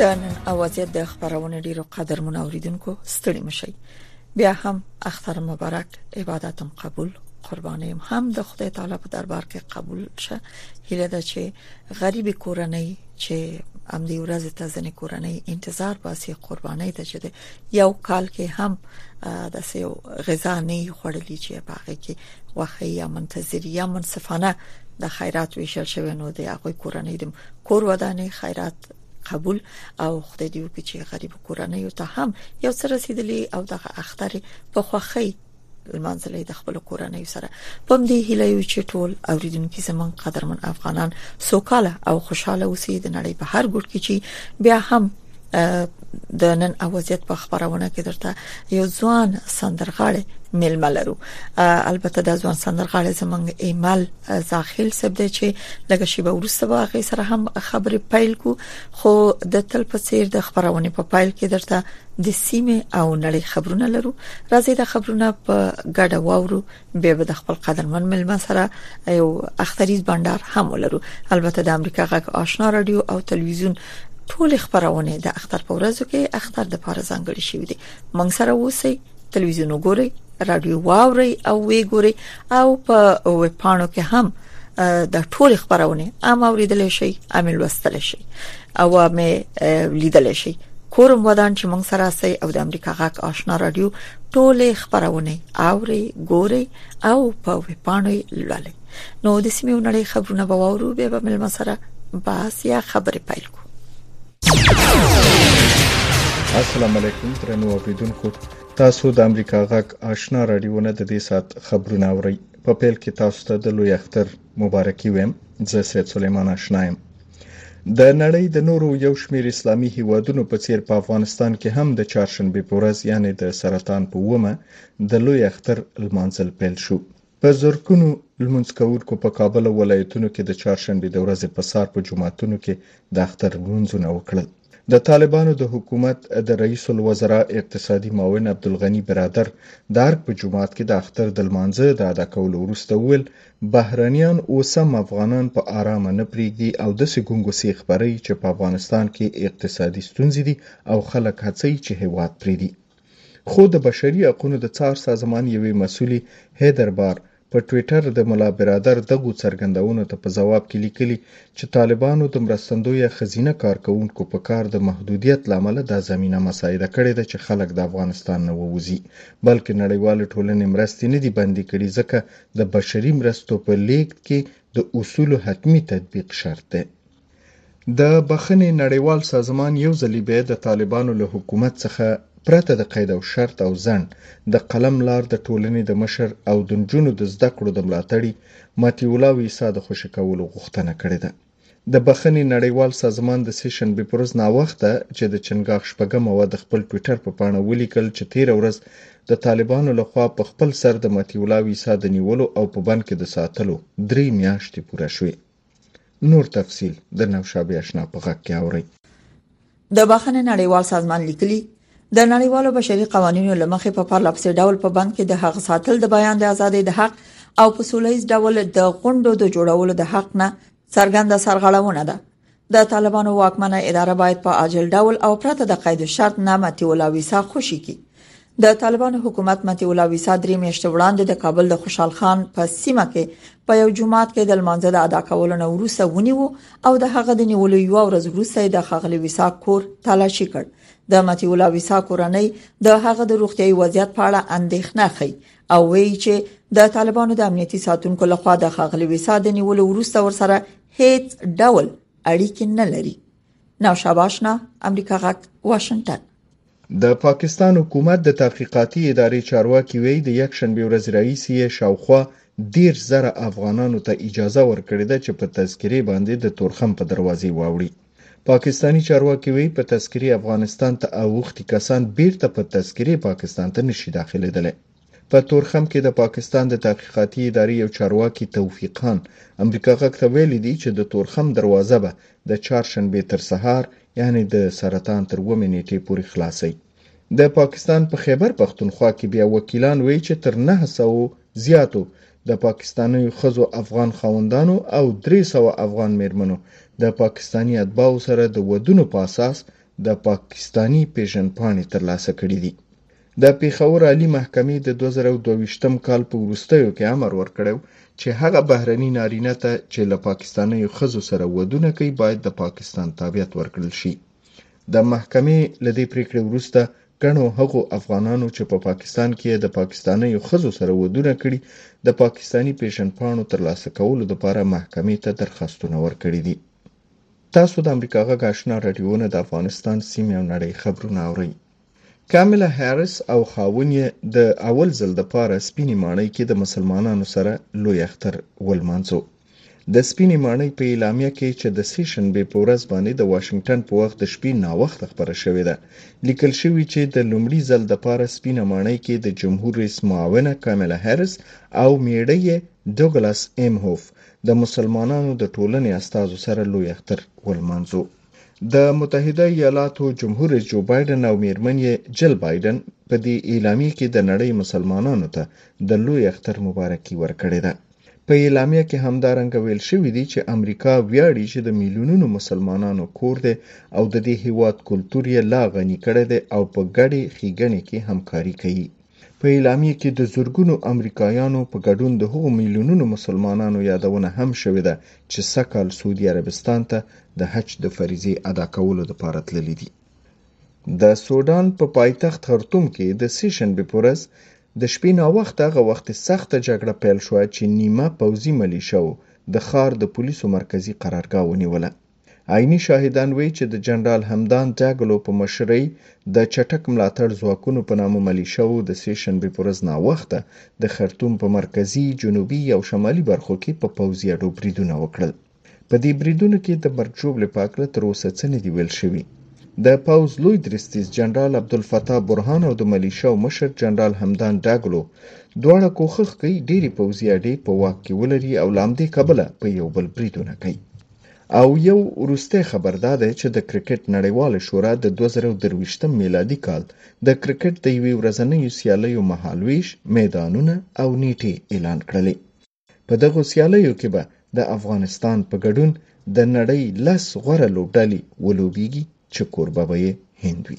د نن اوازې د خبرونه ډیرو قدرمن اوریدونکو ستړي مشي بیا هم اختر مبارک عبادتم قبول قربانیم هم د خدای تعالی په دربار کې قبول شه هله ده چې غریب کورنۍ چې ام دی ورځ ته ځنې کورنۍ انتظار باسي قرباني ته چې یو کال کې هم د سیو غذا نه خړلې چې په هغه کې وخی یا منتظر یا منصفانه د خیرات ویشل شوی نو د هغه کورنۍ د کور ودانې خیرات قبول او خدای دې وکړي چې غریب کورنۍ ته هم یو څه رسیدلی او دغه اختر په خوخی لمانځلې د خپل کورنۍ سره په دې هیله یو چې ټول اوریدونکو زمون قدرمن افغانان سوکاله او خوشاله اوسي د نړۍ په هر ګوټ کې چې بیا هم د نن اوازيت په خبرونه کې درته یو ځوان سندرغاړي ململرو البته د ځوان سندرغاړي زمنګ ایمل زاخیل سب دی چې لږه شی به ورسته واغې سره هم خبرې پیل کو خو د تل په څیر د خبرونه په پیل کې درته د سیمه او نړۍ خبرونه لرو راځي د خبرونه په ګډه واورو به به د خپل قدرمن ملما سره یو اختریز بندر هم ولرو البته د امریکا غږ آشنا رادیو او تلویزیون ټول خبرونه د اختر په ورځو کې اختر د پاره ځانګړي شوې دي منګ سره اوسئ تلویزیون وګورئ رادیو واوري او وی ګوري او په ویب پاڼو کې هم د ټول خبرونه عام اوریدل شي عامل وستل شي او مې لیدل شي کورم ودان چې مونږ سره سي او د امریکا غاک آشنا رادیو ټول خبرونه اوري ګوري او په ویب پاڼو لولي نو د سیمې نړۍ خبرونه به وورو به مل مسره باس یا خبرې پیل کو السلام علیکم درنو اوریدونکو تاسو د امریکا غږ آشنا رادیوونه د دې سات خبرونه اورئ په پیل کې تاسو ته د لوی اختر مبارکي ویم زه سید سلیمان آشنا یم د نړۍ د نورو یو شمیر اسلامي هیوادونو په څیر په افغانستان کې هم د چهارشنبې په ورځ یعنی د سرطان په ومه د لوی اختر لمانځل پیل شو په زرکونو لمونځ کوونکو په کابل او ولایتونو کې د چهارشنبې د ورځې په سهار په جوماتونو کې د اختر لمونځونه وکړل. د طالبانو د حکومت د رئیس الوزرا اقتصادي معاون عبدالغني برادر د ارګ په جومات کې د اختر د لمانځه د ادا کولو وروسته وویل بهرنیان اوس هم افغانان په آرامه نه پریږدي او داسې ګنګوسې خپروي چې په افغانستان کې اقتصادي ستونزې دي او خلک هڅوي چې هیواد پریږدي خو د بشري حقونو د څار سازمان یوې مسولي هیدر بار په ټویټر د ملا برادر دغو څرګندونو ته په ځواب کې لیکلي چې طالبانو د مرستندویه ښځینه کارکوونکو په کار د محدودیت له امله دا زمینه مساعده کړې ده چې خلک د افغانستان نه ووځي بلکې نړیوالې ټولنې مرستې نه دي بندې کړي ځکه د بشري مرستو په لیږد کې د اصولو حتمي تطبیق شرط دی. د بخښنې نړیوال سازمان یو ځلې بیا د طالبانو له حکومت څخه پرته د قید او شرط او ځنډ د قلم لار د ټولنې د مشر او د نجونو د زده کړو د ملاتړي ماتی الله ویسا د خوشې کولو غوښتنه کړې ده د بخښنې نړیوال سازمان د سې شنبې پر ورځ ناوخته چې د چنګاښ شپږمه وه د خپل ټویټر په پاڼه ولیکل چې تېره ورځ د طالبانو لخوا په خپل سر د مطیع الله ویسا د نیولو او په بند کې د ساتلو درې میاشتې پوره شوې نور تفصيل د نوشابه آشنا په غږ کې اوري د بخښنې نړیوال سازمان لیکلي د نړیوالو بشري قوانینو لمخې په پرله پسې ډول په بند کې د حق ساتل د بیان د ازادۍ د حق او په سولېز ډول د غونډو د جوړولو د حق نه څرګنده سرغړونه ده د طالبانو واکمنه اداره باید په عاجل ډول او پرته د قید شرط نه متي ولا ویسا خوشي کی د طالبانو حکومت متي الله ویسا درې میاشتې وړاندې د کابل د خوشحال خان په سیمه کې په یو جماعت کې د لمانځه د ادا کولو نه وروسته ونیو او د هغه د نیولو یو ورځ وروسته د خغلی ویسا کور تلاشي کړ د متي الله ویسا کورنۍ د هغه د روغتيایي وضعیت په اړه اندېښنه ښيي او وایي چې د طالبانو د امنیتي ساتونکو لخوا د خغلی ویسا د نیولو وروسته ورسره هیڅ ډول اړیکې نه لري نو شاباشنا امریکا غک واشنگټن د پاکستان حکومت د تحقیقاتي ادارې چارواکي وایي د یکشنبې ورځې راهیسې یې شاوخوا دېرش زره افغانانو ته اجازه ورکړې ده چې په تذکرې باندې د تورخم په دروازې واوړي پاکستاني چارواکي وایي په تذکرې افغانستان ته اوښتي کسان بیرته په تذکرې پاکستان ته نشي داخلېدلی په تورخم کې د پاکستان د تحقیقاتي ادارې یو چارواکي توفیق خان امریکا غږ ته ویلي دي چې د تورخم دروازه به د چهارشنبې تر سهار یعنې د سرطان تر اوومې نېټې پورې خلاصوي. د پاکستان په خیبر پښتونخوا کې بیا وکیلان وایي چې تر نهه سوو زیاتو د پاکستانیو ښځو افغان خاوندانو او درې سوه افغان مېرمنو د پاکستاني اتباعو سره د ودونو په اساس د پاکستاني پېژندپاڼې ترلاسه کړې دي. د پیښور عالي محکمې د 2022م کال په وروستیو کې امر ورکړی چې هغه بهرني نارینه ته چې له پاکستانیو ښځو سره ودونه کوي باید د پاکستان تابعیت ورکړل شي د محکمې له دې پریکړې وروسته ګڼو هغو افغانانو چې په پاکستان کې د پاکستانیو ښځو سره ودونه کړي د پاکستاني پیژندپاڼو ترلاسه کولو لپاره محکمې ته درخواستونه ورکړي دي تاسو د امریکا غږ آشنا راډیوونه د افغانستان سیمې او نړۍ خبرونه اورئ کاملا هاریس او خاون یې د اول ځل د پاره سپینې ماڼۍ کې د مسلمانانو سره لوی اختر ولمانځو د سپینې ماڼۍ په اعلامیه کې چې د سې شنبې په ورځ باندې د واشنگټن په وخت د شپې ناوخته خبره شوې ده لیکل شوی چې د لومړي ځل د پاره سپینه ماڼۍ کې د جمهور رئیس معاونه کاملا هاریس او میړه یې دوګلاس امهوف د مسلمانانو د ټولنې استادو سره لوی اختر ولمانځو د متحده ایالاتو جمهور رئیس جو بایډن او میرمن یې جل بایډن په دې اعلامیه کې د نړۍ مسلمانانو ته د لوی اختر مبارکي ورکړې ده په اعلامیه کې همدارنګه ویل شوی دی چې امریکا ویاړي چې د میلیونونو مسلمانانو کور دی او د دې هیواد کلتور یې لا غني کړی دی او په ګډې ښېګڼې کې همکاري کوي په اعلامیه کې د زرګونو امریکایانو په ګډون د هغو میلیونونو مسلمانانو یادونه هم شوې ده چې سږکال سعودي عربستان ته د حج د فریضې ادا کولو لپاره تللي دي د سودان په پا پایتخت خرطوم کې د سیشنبې په ورځ د شپې ناوخته هغه وخت سخته جګړه پیل شوه چې نیمه پوځي ملیشو د ښار د پولیسو مرکزي قرارګاه ونیوله عیني شاهدان وایي چې د جنرال همدان ډاګلو په مشرۍ د چټک ملاتړ ځواکونو په نامه ملیشاوو د سې شنبې پر ورځ ناوخته د خرطوم په مرکزي، جنوبي او شمالي برخو کې په پوځي اډو بریدونه وکړل. په دې بریدونو کې د مرګ ژوبلې په هکله تر اوسه څه نه دي ویل شوي. د پوځ لوی درستیز جنرال عبدالفتاح برهان او د ملیشاو مشر جنرال همدان ډاګلو دواړه کوښښ کوي ډېرې پوځي اډې په واک کې ولري او له همدې کبله په یو بل بریدونه کوي. او یو وروستی خبر دا دی چې د کرکټ نړیوالې شورا د دوه زره او درویشت میلادي کال د کرکټ د یوې ورځنیو سیالیو مهالویش، میدانونه او نیټې اعلان کړلې. په دغو سیالیو کې به د افغانستان په ګډون د نړۍ لس غوره لوبډلې ولوبیږي چې کوربه به یې هند وي.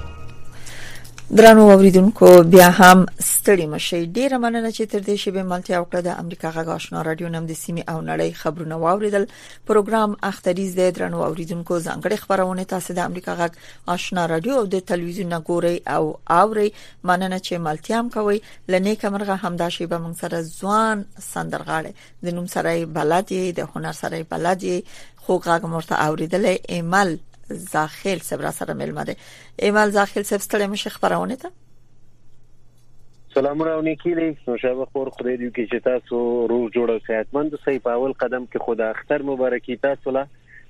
درنو اوریدونکو بیا هم ستړي مشي ډیره مننه چې تر دې شیبې ملتیا وکړه د امریکا غږ آشنا رادیو نم د سیمې او نړۍ خبرونه واوریدل پروګرام اختریز دی درنو اوریدونکو ځانګړي خبرونه تاسو د امریکا غږ آشنا رادیو او د تلویزیون ګوري او اوري مننه چې ملتیام کوي لنې کمرغه همدا شیبه موږ سره ځوان سندرغاړي د نوم سره بلد یې د هنر سره بلد یې خو غږ مرته اوریدل ایمل زاخیل صاحب را سره ملمه ده ایمل زاخیل صاحب ستړي مشه خبرونه ته سلامونه او نیکی دی نوشابه خور خدای دې کې چې تاسو روغ جوړ او صحتمند اوسئ په اول قدم کې خدا اختر مبارکي تاسو له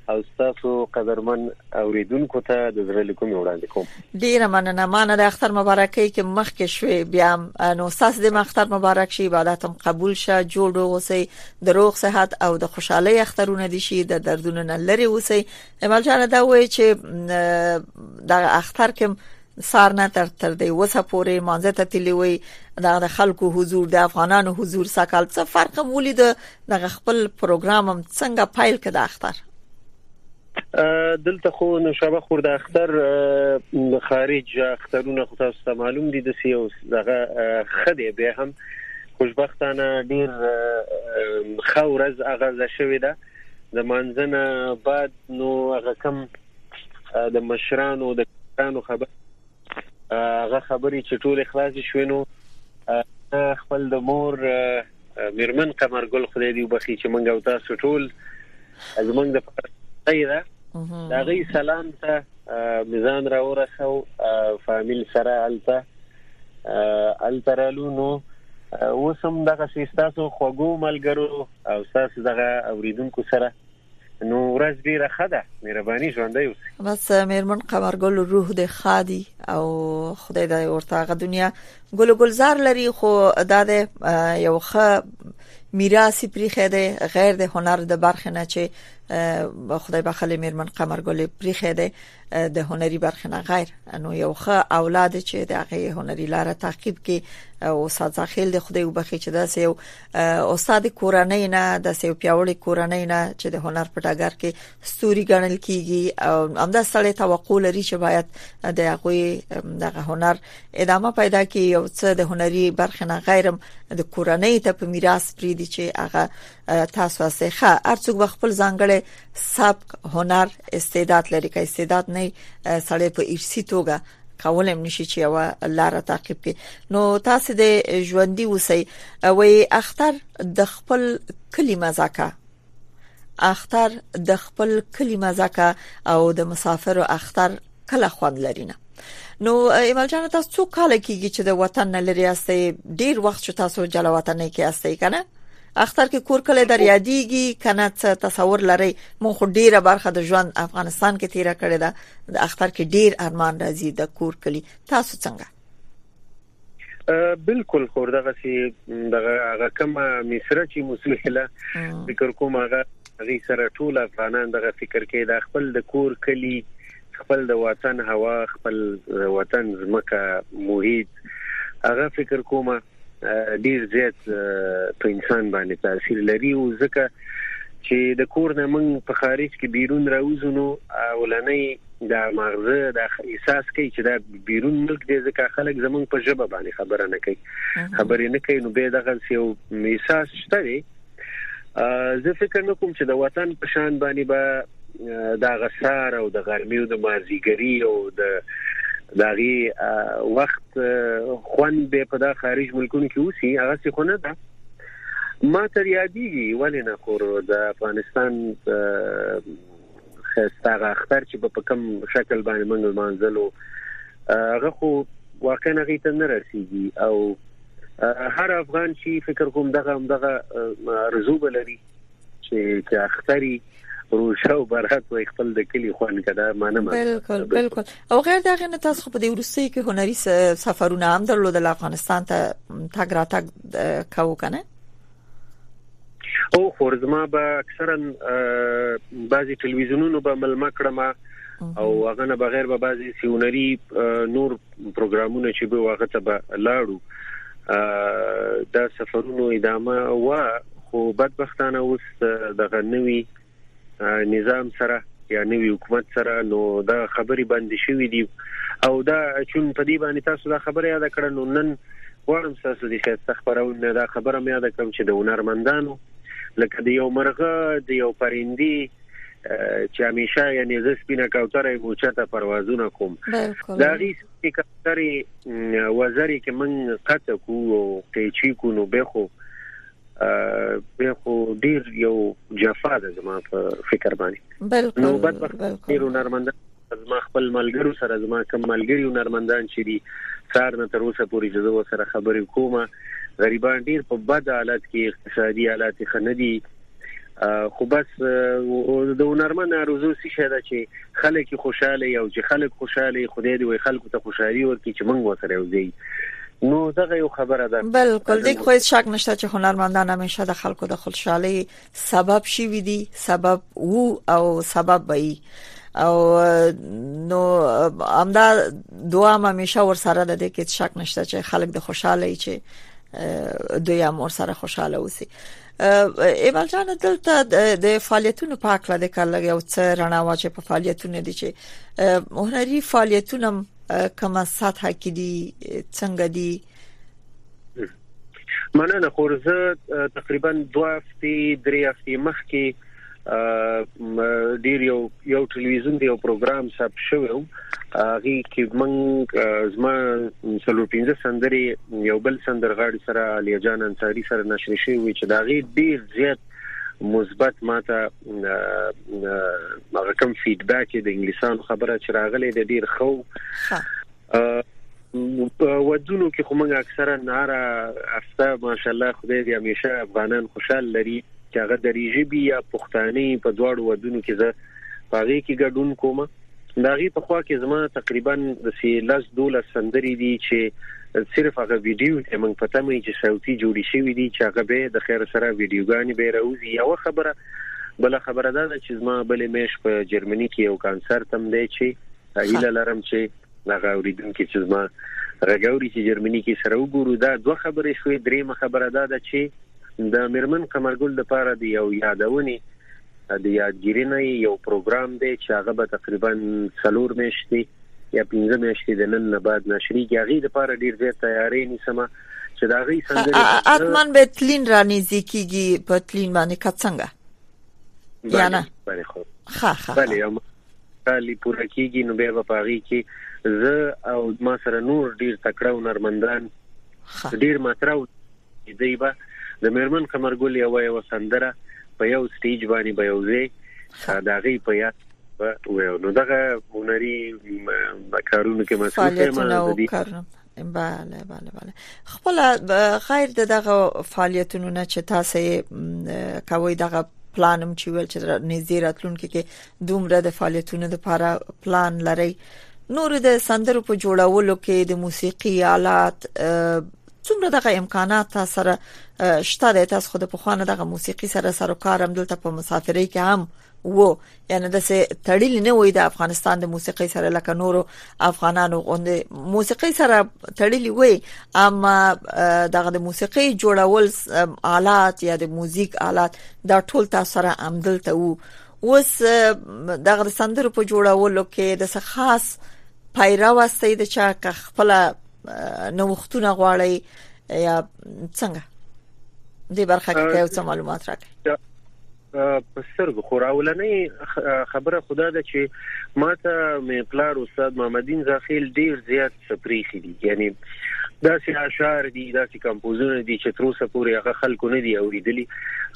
او تاسو قدرمن اوریدونکو ته د زړه له کومې وړاندې کوم ډیره مننه مانه د اختر مبارکۍ کې مخکې شوې بیا نو تاسو د اختر مبارک شي عبادت هم قبول شه جوړ اوسئ د روغ صحت او د خوشحالۍ اخترونه دي شي د دردونو نه لري اوسئ امال جان دا وایي چې د اختر کې سارنه تر تر دې وسه پورې مانزه ته تللی وي دا د خلکو حضور د افغانانو حضور ساکال څه فرق هم ولید د خپل پروګرام هم څنګه پایل کړه اختر دلته خو نو شابه خور د اختر خارج اخترونه خو تاسو ته معلوم دي د سیو دغه خدي به هم خوشبختانه ډیر خورز اغازه شوې ده د مانځنه بعد نو هغه کم د مشرانو د کشرانو خبرې هغه خبرې چې ټولې خلاصې شوې نو خپل د مور میرمن قمر ګل خدای دی وبخي چې مونږ او تاسو ټول زمونږ د پاره ده دا غي سلام ته میزان را ورسو فامیل سره الته الترالو نو اوس هم دغه سیستاسو خوګو ملګرو او ساس دغه اوریدونکو سره نو ورځ ډیره ښه ده مهرباني ژوندۍ اوسئ بس میرمن قمرګل روح د خادي او خدای د ورته غ دنیا ګل ګلزار لري خو دا د یو خ میراثي پریخه ده غیر د هنر د برخه نه چې خدای بخله میرمن قمرګل پریخه ده د هنري برخې نه غیر نو یو ښه اولاد چې د هغه هنري لار تعقیب کړي او استاد زاخیل د خدای وبخي چې دا سیو استاد کورنۍ نه د سیو پیاوړي کورنۍ نه چې د هنر په ډګر کې ستوري ګڼل کیږي او همدا سړی توقع لري چې باید د هغه دغه هنر ادامه پیدا کړي او څه د هنري برخې نه غیرم د کورنۍ ته په میراث پریدي چې هغه تاسو اسې ښه ارڅوګ به خپل ځانګړې سبک هنر استعداد لري که استعداد نه سړی په ایرسی توګه کولای نشي چې یو لار تعقیب کړي نو تاسو د ژوندۍ اوسئ وي اختر د خپل کلی مزاکه اختر د خپل کلی مزاکه او د مسافرو اختر کله خوند لري نه نو ایمل جان تاسو څو کال کېږي چې د وطن نه لري یاستئ ډیر وخت چې تاسو جلا وطن نه کې یاستئ کنه اختر کې کور کله در یادېږي کنه څه تصور لري مون خو ډیره برخه د ژوند افغانستان کې تیره کړې ده د اختر کې ډیر ارمان راځي د کور کلی تاسو څنګه بالکل خو دغه سي دغه هغه کوم مصر چې مسلحله ذکر کوم هغه غي سره ټول افغانان دغه فکر کوي د خپل د کور کلی خپل د وطن هوا خپل وطن زمکه محیط هغه فکر کومه ډیر زیات په انسان باندې تاثیر لري او ځکه چې د کور نه موږ په خارج کې بیرون راوځو نو اولنۍ دا ماغزه دا احساس کوي چې دا بیرون ملک دی ځکه خلک زمونږ په ژبه باندې خبره نه کوي خبرې نه کوي نو به دغه یو احساس شته دی زه فکر نه کوم چې د وطن په شان باندې به دا غسار او د غرمې او د مازیګری او د داغي وخت خوند به په دا خارج ملکونو کې اوسي هغه څه خو نه ده ما تر یادېږي ولې نه خور د افغانستان خسته هغه اختر چې په کوم شکل باندې موږ لمانځلو هغه خو واقعا هغه ته نه رسیدي او هر افغان چې فکر کوم دغه دغه رزوب لري چې چې اختري روشه او برحق وي خپل د کلی خوان کده مانم بالکل بالکل او غیر دغه نه تاسو په دې ورسته کې هنري سفرونه هم درلودل افغانستان ته تګ راتګ کو کنه او خورزما به اکثرا بعضی ټلویزیونونو به ملما کړم او هغه نه بغیر به بعضی سیونری نور پروګرامونه چې به واغه ته به لاړو دا سفرونو ادامه و خو بدبختانه اوس د غنوي نظام سره یا نوی حکومت سره نو دا خبرې باندې شوې دي او دا چون په دې باندې تاسو دا خبره یاد کړه نو نن غواړم تاسو دې خسته خبرونه دا خبره مې یاد کړم چې د هنرمندانو لکه د یو مرغه د یو پرندي چې همیشه یعنی زه سپینه کوتره مو چاته پروازونه کوم دا غي سپینه کوتره وزري کې من قطع کو او قیچی کو نو به خو بیا خو ډیر یو جفا ده زما په فکر باندې بالکل نو بدبخت ډیر نرمنده زما خپل ملګرو سره زما کوم ملګری نرمندان چې دي څار نه تر اوسه پورې چې زه سره خبرې کوم غریبان ډیر په بد حالت کې اقتصادي حالت خندي خو بس د هنرمن ارزو سی شه ده چې خلک خوشاله او چې خلک خوشاله خدای دې وي خلکو ته خوشحالي ورکړي چې موږ وسره وځي نو دغه یو خبره ده بالکل دې خو شک نشته چې هنرمندان همیشه د خلکو د خوشحالي سبب شي وي دي سبب وو او سبب وي او نو امدا دعا ما همیشه ور سره ده کې شک نشته چې خلک د خوشاله چې دوی هم ور سره خوشاله اوسي ایمل جان دلته د فعالیتونو په اړه د کار لګي او څه رڼا واچې په فعالیتونو دي چې هنري فعالیتونه کومه سطح کې دي څنګه دي مننه خورزه تقریبا دوه هفته درې هفته مخکې ډیر یو یو ټلویزیون دی یو پروګرام ثبت شوی و هغه کې موږ زما سلو 15 سندري یو بل سندرغاړي سره علي جان انصاری سره نشر شوی و چې دا غي ډیر زیات مثبت ماته هغه کوم فیډبیک د انګلیسانو خبره چې راغلي د ډیر خو ودونو کې خو موږ اکثره ناره افته ماشاءالله خدای دې همیشه افغانان خوشحال لري چې هغه د ریجبي یا پښتاني په دواړو ودونو کې زه پاغي کې ګډون کوم دا غي په خوا کې زما تقریبا د سی لس دوله سندري دي چې صرف هغه ویډیو چې موږ پته مې چې صوتي جوړی شوی دي چې هغه به د خیر سره ویډیوګانې به راوځي یو خبره بل خبره دا چې زما بلې مېش په جرمني کې یو کانسرت هم دی چې هیله لرم چې هغه اوریدونکو چې زما غږوري چې جرمني کې سره وګورو دا دوه خبرې شوې درېمه خبره دا ده چې د مرمن قمرګل د پاره دی یو یادونی د یادګیری نه یو پروګرام دی چې هغه به تقریبا څلور میاشتې یا پنځه میاشتې د نن نه بعد نشري کیږي د پاره ډیر زیات تیارې نیسمه چې دا غي څنګه اتمن به تلین رانی زیکیږي په تلین باندې کڅنګ یا نه بله خو ښه ښه بله کالی پوره کیږی نو بیا به په هغی کی زه او ما سره نور ډیر تکړه هنرمندان ډیر ماتراو دی به د میرمن قمرګل یو یو سندره په یو سټیج باندې به یوځي دا غي په یاد ویو نو دغه هنري کارونه کې مسؤلیت ما زدي بله بله بله خپل غیر دغه فعالیتونو نه چې تاسو کوی دغه پلانم چې ویل چې نږدې راتلونکي کې دومره د فعالیتونو لپاره پلان لري نور د سندرو په جوړولو کې د موسیقي آلات څومره دغه امکانات تاسو سره شته د تاسو خود په خوانه دغه موسیقي سره سره کارم دلته په مسافرۍ کې هم وو یعنی د سه تړلی نه وای د افغانستان د موسیقي سره لکه نورو افغانانو غوندې موسیقي سره تړلی وای اما دغه د موسیقي جوړول آلات یا د موزیک آلات دا ټول تاسو سره عمدل ته وو اوس دغه سندرو په جوړولو کې د څه خاص پایرا واسطه د چا خپل نوښتونه غواړي یا څنګه دې برخه کې یو څه معلومات راکړئ په سترګو خو راولنې خبره خدا ده چې ماته مې پلار استاد محمدین زاخیل ډیر زیات سپریخي دي یعنی داسې اشعار دي داسې کمپوزونه دي چې تر اوسه پورې هغه خلکو نه دی اوریدلی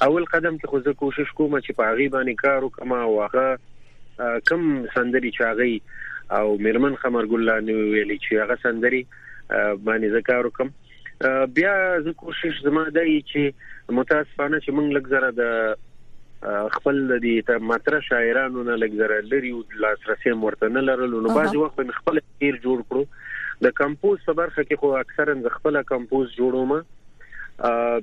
اول قدم کې خو زه کوشش کوم چې په هغه باندې کار وکم او هغه کم سندري چاغي او میرمن خمرګل لاندې ویلي چې هغه سندري باندې زه کار وکم بیا زه کوشش زما دی چې متاسفانه چې موږ لګزره د خپل د دې ته ماتره شاعرانو نه لګزره لري او لاسرسي مرتنه لرلو نو بعضي وخت خپل ډیر جوړ کړو د کمپوز په برخه کې خو اکثرا ز خپل کمپوز جوړوم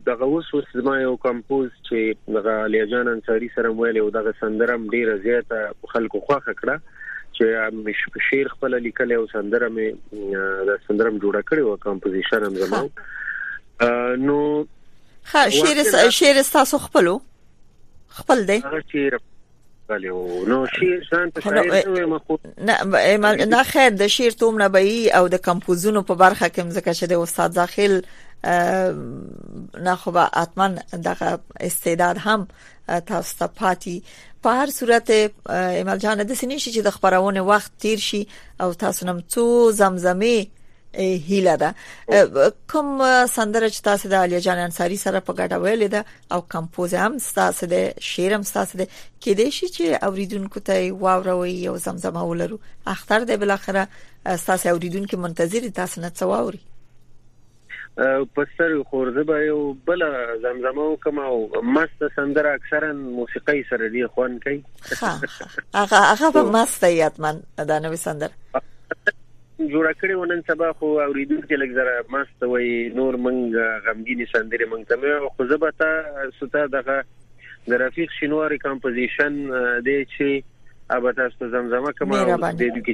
دغه اوس اوس ما یو کمپوز چې دغه علي جان انصاری سره ویل او دغه سندرم ډیره زیاته خلکو خوخه کړه چې مش شعر خپل لیکل او سندره مې د سندرم جوړه کړې او کمپوزیشن هم زمو نو خا شعر شعر تاسو خپلو خپل دی هغه شعر بله نو شعر ځان ته شاعر نه وایم خو نه نه خیر د شعر تومنه به او د کمپوزونو په برخه کې مزکه چې د استاد داخل نه خو به اتمن دغه استعداد هم تاسو ته پاتې په هر صورت ایمل جان د سنې شي چې د خبرونه وخت تیر شي او تاسو نم څو زمزمه هیله ده کوم سندره چې تاسو د علي جان انصاری سره په ګډه ویلې ده او کمپوز هم تاسو د شعر هم تاسو د کې دې شي چې اوریدونکو ته واوروي او زمزمه ولرو اختر دې بل اخره تاسو اوریدونکو منتظر تاسو نه څواوري په سر خورزه به یو بل زمزمه وکم او مست سندره اکثرا موسیقي سره دی خوان کوي هغه هغه به مست یادمن دا نوې سندره جوړه کړې و نن سبا خو اوریدونکي لږ زره مست وي نور منګ غمګینی سندري منګ ته مې خو زبتا ستا دغه د رفیق شینواری کمپوزیشن دی چې ابا تاسو ته زمزمه کوم او د دې کې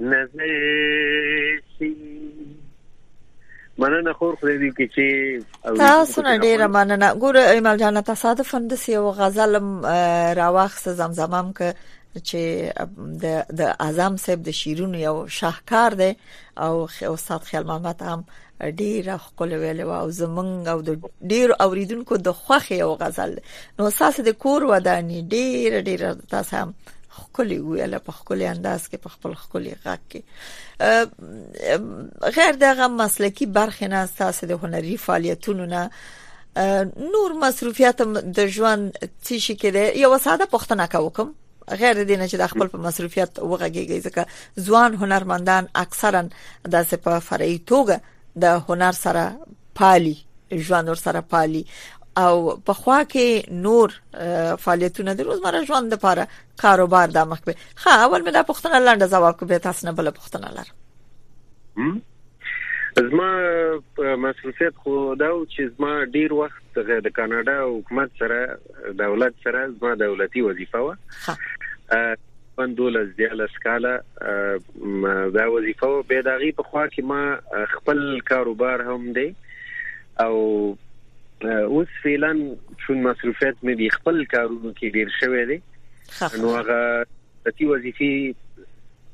نزه شي مننه خور خو دې کې چې تاسو نه ډیره مننه ګور ایمل جان تصادفا د یو غزل راوخص زمزمم ک چې د د اعظم صاحب د شیرونو یو شاهکار دی او استاد خیال محمد هم ډیره خپل ویلې و او زمونږ او د ډیر اوریدونکو د خوخي او غزل نو ساس د کور ودانی ډیر ډیر تاسو هم خولي ویل په خولي انداز کې په خپل خولي غږ کې غیر دغه مسلکی برخه نه تاسو د هنري فعالیتونو نه نور مصروفیت د ژوند څه شي کې یو ساده پښتنه کوم غیر دینه چې د خپل په مصروفیت وغږیږي ځکه ځوان هنرمندان اکثرا د په فرعي توګه د هنر سره پالي ژوند ور سره پالي او په خوا کې نور فعالیتونه د روزمره ژوند لپاره کاروبار د مخ په ښه اول مې دا پوښتنه لاندې ځواب کوم تاسو نه بل پوښتنه لرم زما مسؤلیت خو دا و چې زما ډیر وخت د کاناډا حکومت سره دولت سره زما دولتي وظیفه و من دولس دیالس کاله دا وظیفه و به داغي په خوا کې ما خپل کاروبار هم دی او اوس فعلا چون مصروفیت مې دی خپل کارونو کې ډیر شوی دی نو هغه دولتي وظیفي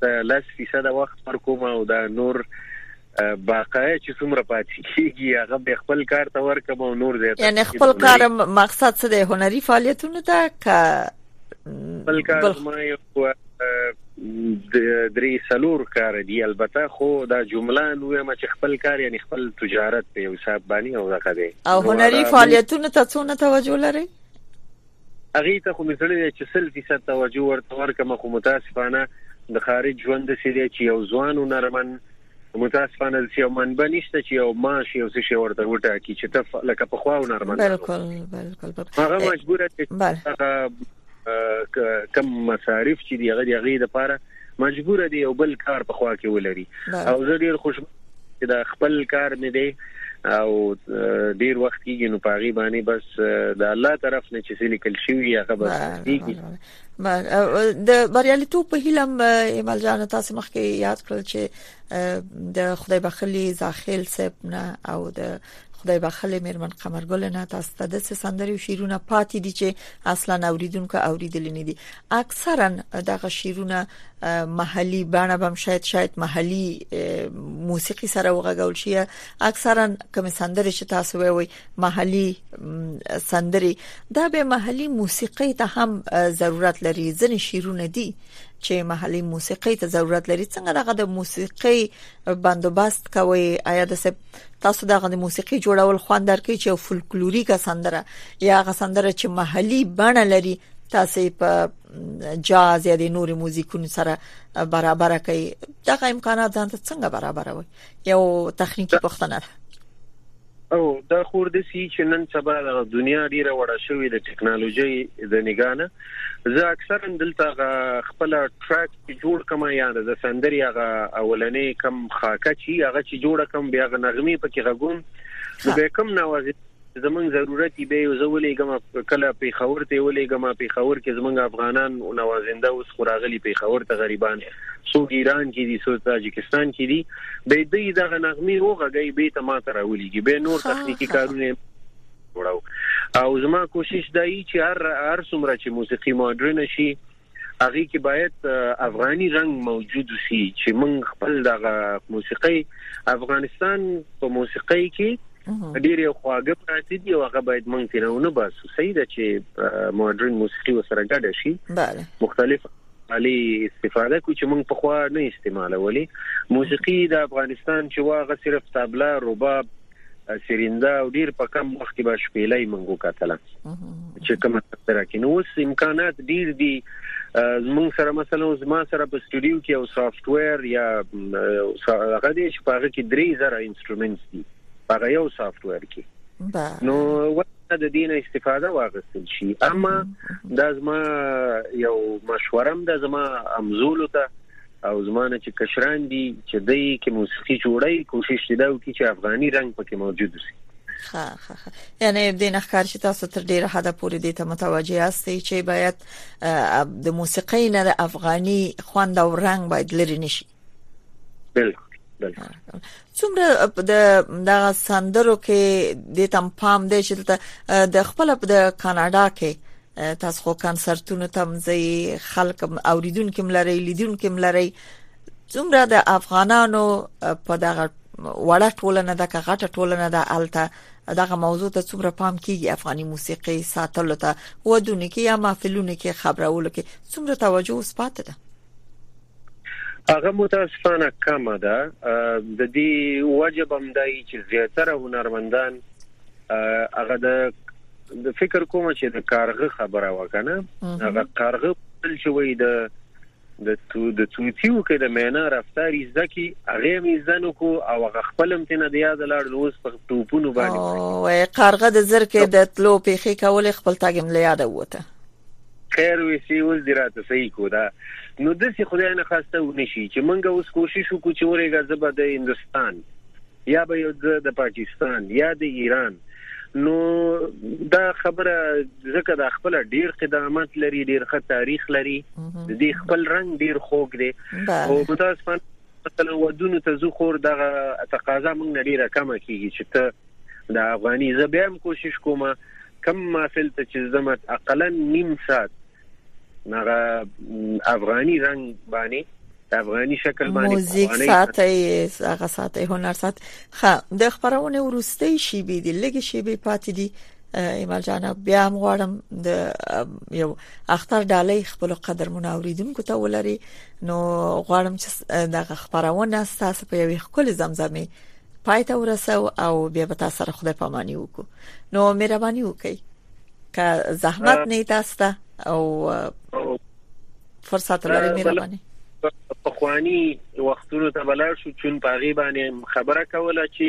د لاس فیصد وخت پر کومه او دا نور باقایا چې څومره پاتې کیږي هغه به خپل کار ته ورکم او نور زیات یعنی خپل کار مقصد څه دی هنري فعالیتونه ته ک خپل کار ما یو د درې سلور کار دی البته خو دا جمله نو ما چې خپل کار یعنی خپل تجارت په حساب باندې او راکړي او هنري فعالیتونه ته څونه توجه لري هغی ته خو می زړه دی چی سل فیصد توجه ورته ورکړم خو متاسفانه د خارج ژوند دسی دی چی یو ځوان هنرمن متاسفانه دسی یو منبع نشته چی یو معاش یو څه شی ورته وټاکی چی ته لکه په خوا هنرمن بالکل بالکل هغه مجبور دی هغه کم مصارف چی دی هغه دی هغه لپاره مجبور دی یو بل کار په خوا کې ولري او زه ډیر خوشبخت چې دا خپل کار مې دی او ډیر وخت کېږي نو پاغي باندې بس د الله طرف نه چې سلی کل شي هغه بس کېږي د بریالیتوب په هیله ایمل جان تاسو مخکې یاد کړل چې د خدای بخلی زاخیل صاحب نه او د خدای بخله میرمن قمرګل نه تاسو ته د سندري او شیرونه پاتې دي چې اصلا اوریدونکو اوریدل نه دي اکثرا دغه شیرونه محلي بڼه بم شاید شاید محلي موسیقي سره وغږول شي اکثرا کوم سندرې چې تاسو وایي محلي سندرې دا به محلي موسیقي ته هم ضرورت لري ځنې شیرونه دي چې محلي موسیقي ته ضرورت لري څنګه دغه د موسیقي بندوبست کوي آیا د سپ تاسو د غنډې موسیقي جوړول خوان درکې چې فولکلوریکه سندره یا غ سندره چې محلي بڼه لري تاسو په جاز یا د نوري موزیکونو سره برابر کړئ دا امکانات ځان ته څنګه برابروي یو تخنیکی پوښتنه ده او دا خور د سی چې نن سبا د دنیا ډیره وړه شوې د ټکنالوژي د نگانه زه اکثر دلته خپل ټریک جوړ کوم یا د سندري هغه اولنې کم خاکه چی هغه چې جوړ کوم بیا غ نغمه پکې غوم نو به کم نوازي زمونږ ضرورت به یو زولې ګم کله په خور ته ولې ګم په خور کې زمونږ افغانان او نوازنده اوس خوراغلي په خور ته غریبان سو ایران کې دي سو تاجکستان کې دي به دی دغه نغمي وغږی به ته ماته راولېږي به نور تخنیکی کارونه جوړاو او زما کوشش دای چې هر هر څومره چې موسیقي ماډرن شي هغه کې باید افغاني رنگ موجود شي چې موږ خپل دغه موسیقي افغانستان په موسیقي کې ډیر یو خواږه پراتی دی او هغه باید مونږ تیرونه باسو صحیح ده چې ماډرن موسیقي وسره ګډه شي بله مختلف علی استفاده کو چې مونږ په خوا نه استعمالولې موسیقي د افغانستان چې واغه صرف تابلا رباب سرینده او ډیر په کم وخت کې به شپېلې منګو کتل چې کوم سره کې نو اوس امکانات ډیر دي زمون سره مثلا زما سره په سټوډیو کې او سافټ ویر یا هغه دې چې په هغه کې 3000 انسټرومنټس دي هغه یو سافټ ویر کې نو د دې نه استفاده واغستل شي اما دا زما یو مشورم ده زما امزول ته او زمانه چې کشران دي چې دای کې موسیقي جوړي کوشش دي دا وکړي چې افغاني رنگ پکې موجود وي ها ها ها یعنی د نخکار چې تاسو تر ډیره حد پورې دې ته متوجي یاستئ چې باید د موسیقۍ نه د افغاني خوند او رنگ باید لري نشي بالکل څومره د دغه سندرو کې د تم پام دی چې د خپل په کاناډا کې تاسو خو کنسرتونو تم ځي خلک اوریدونکو ملري لیدونکو ملري څومره د افغانانو په دغه وړه ټولنه د کغټه ټولنه د الته دغه موضوع ته څومره پام کیږي افغاني موسیقي ساتلو ته ودونه کې یا محفلونو کې خبرولو کې څومره توجه وسپاته ده هغه متاسفانه کمه ده د دې وجه بم دای چې زیاتره هنرمندان هغه د د فکر کوم چې د کارغه خبره وکنه هغه کارغه بل چې وای د د تو د توتیو کې د مینا رفتار زکی هغه میزنو کو او هغه خپلم تنه د یاد لړ لوس په ټوپونو باندې او کارغه د زر کې د تلو پیخي کول خپل تاګم له یاد وته خیر وسی اوس دی راته صحیح کو دا نو د سی خدای نه خواسته و نشي چې مونږ اوس کوشش وکړو چې ورېګا زبا د هندستان یا به یو د پاکستان یا د ایران نو دا خبره ځکه د خپل ډیر قدامت لري ډیر ښه تاریخ لري د خپل رنگ ډیر خوږ دی او متاسفانه مثلا ودونو ته زو خور دغه تقاضا موږ نه ډیره کمه کیږي چې ته دا افغاني زه بیا هم کوشش کوم کم مافل ته چې زمت اقلا نیم سات نغه افغاني رنگ باندې افغاني شکل باندې موزیک ساتي هغه ساتي هنر سات خه د خبرونه ورستي شي بي دي لګي شي بي پاتې دي ایمل جان بیا هم غواړم د یو اختر ډالۍ خپل قدرمن اوریدونکو ته ولري نو غواړم چې دغه خبرونه ستاسو په یوې خپل زمزمه پای ته ورسو او بیا به تاسو سره خدای پامانی وکړو نو مهرباني وکړئ که زحمت نه تاسو ته او فرصت لري مهرباني په خواني وختونو ته بلار شو چون په غي باندې خبره کوله چې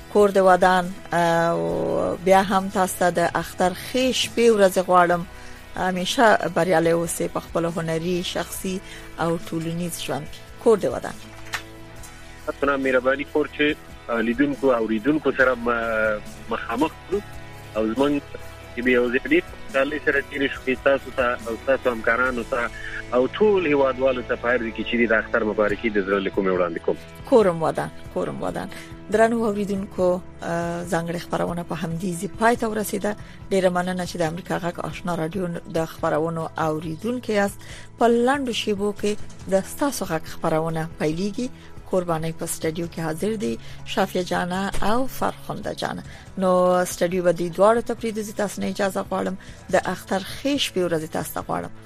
کور د ودان او بیا هم تاسو ته د اختر خې شپې ورځ غواړم همیشه بریالي اوسئ په خپل هنري شخصي او ټولنیز ژوند کې کور د ودان اسنا مهرباني کور چې لیدونکو او ریدونکو سره مخامخ کړو او زمونږ چې به یو ځای ډیر کالې سره تیر شو تاسو ته او تاسو همکارانو ته او ټول هیوادوالو ته په هر ځای کې چې د اختر مبارکي د زړه له کومې وړاندې کوم کورم ودان کورم ودان درنو اوریدونکو ځنګړې خبرونه په همدې ځای پای ته ورسیده ډیره مننه چې د امریکا غږ آشنا رادیو د خبرونو اوریدونکو یاست په لاندو شیبو کې د تاسو غږ خبرونه پیلېږي قرباني په سټډیو کې حاضر دي شافیا جانا او فرخنده جانا نو سټډیو به د دوه ټپې د تاسو نه اجازه غواړم د اختر خېش په ورځ تاسو غواړم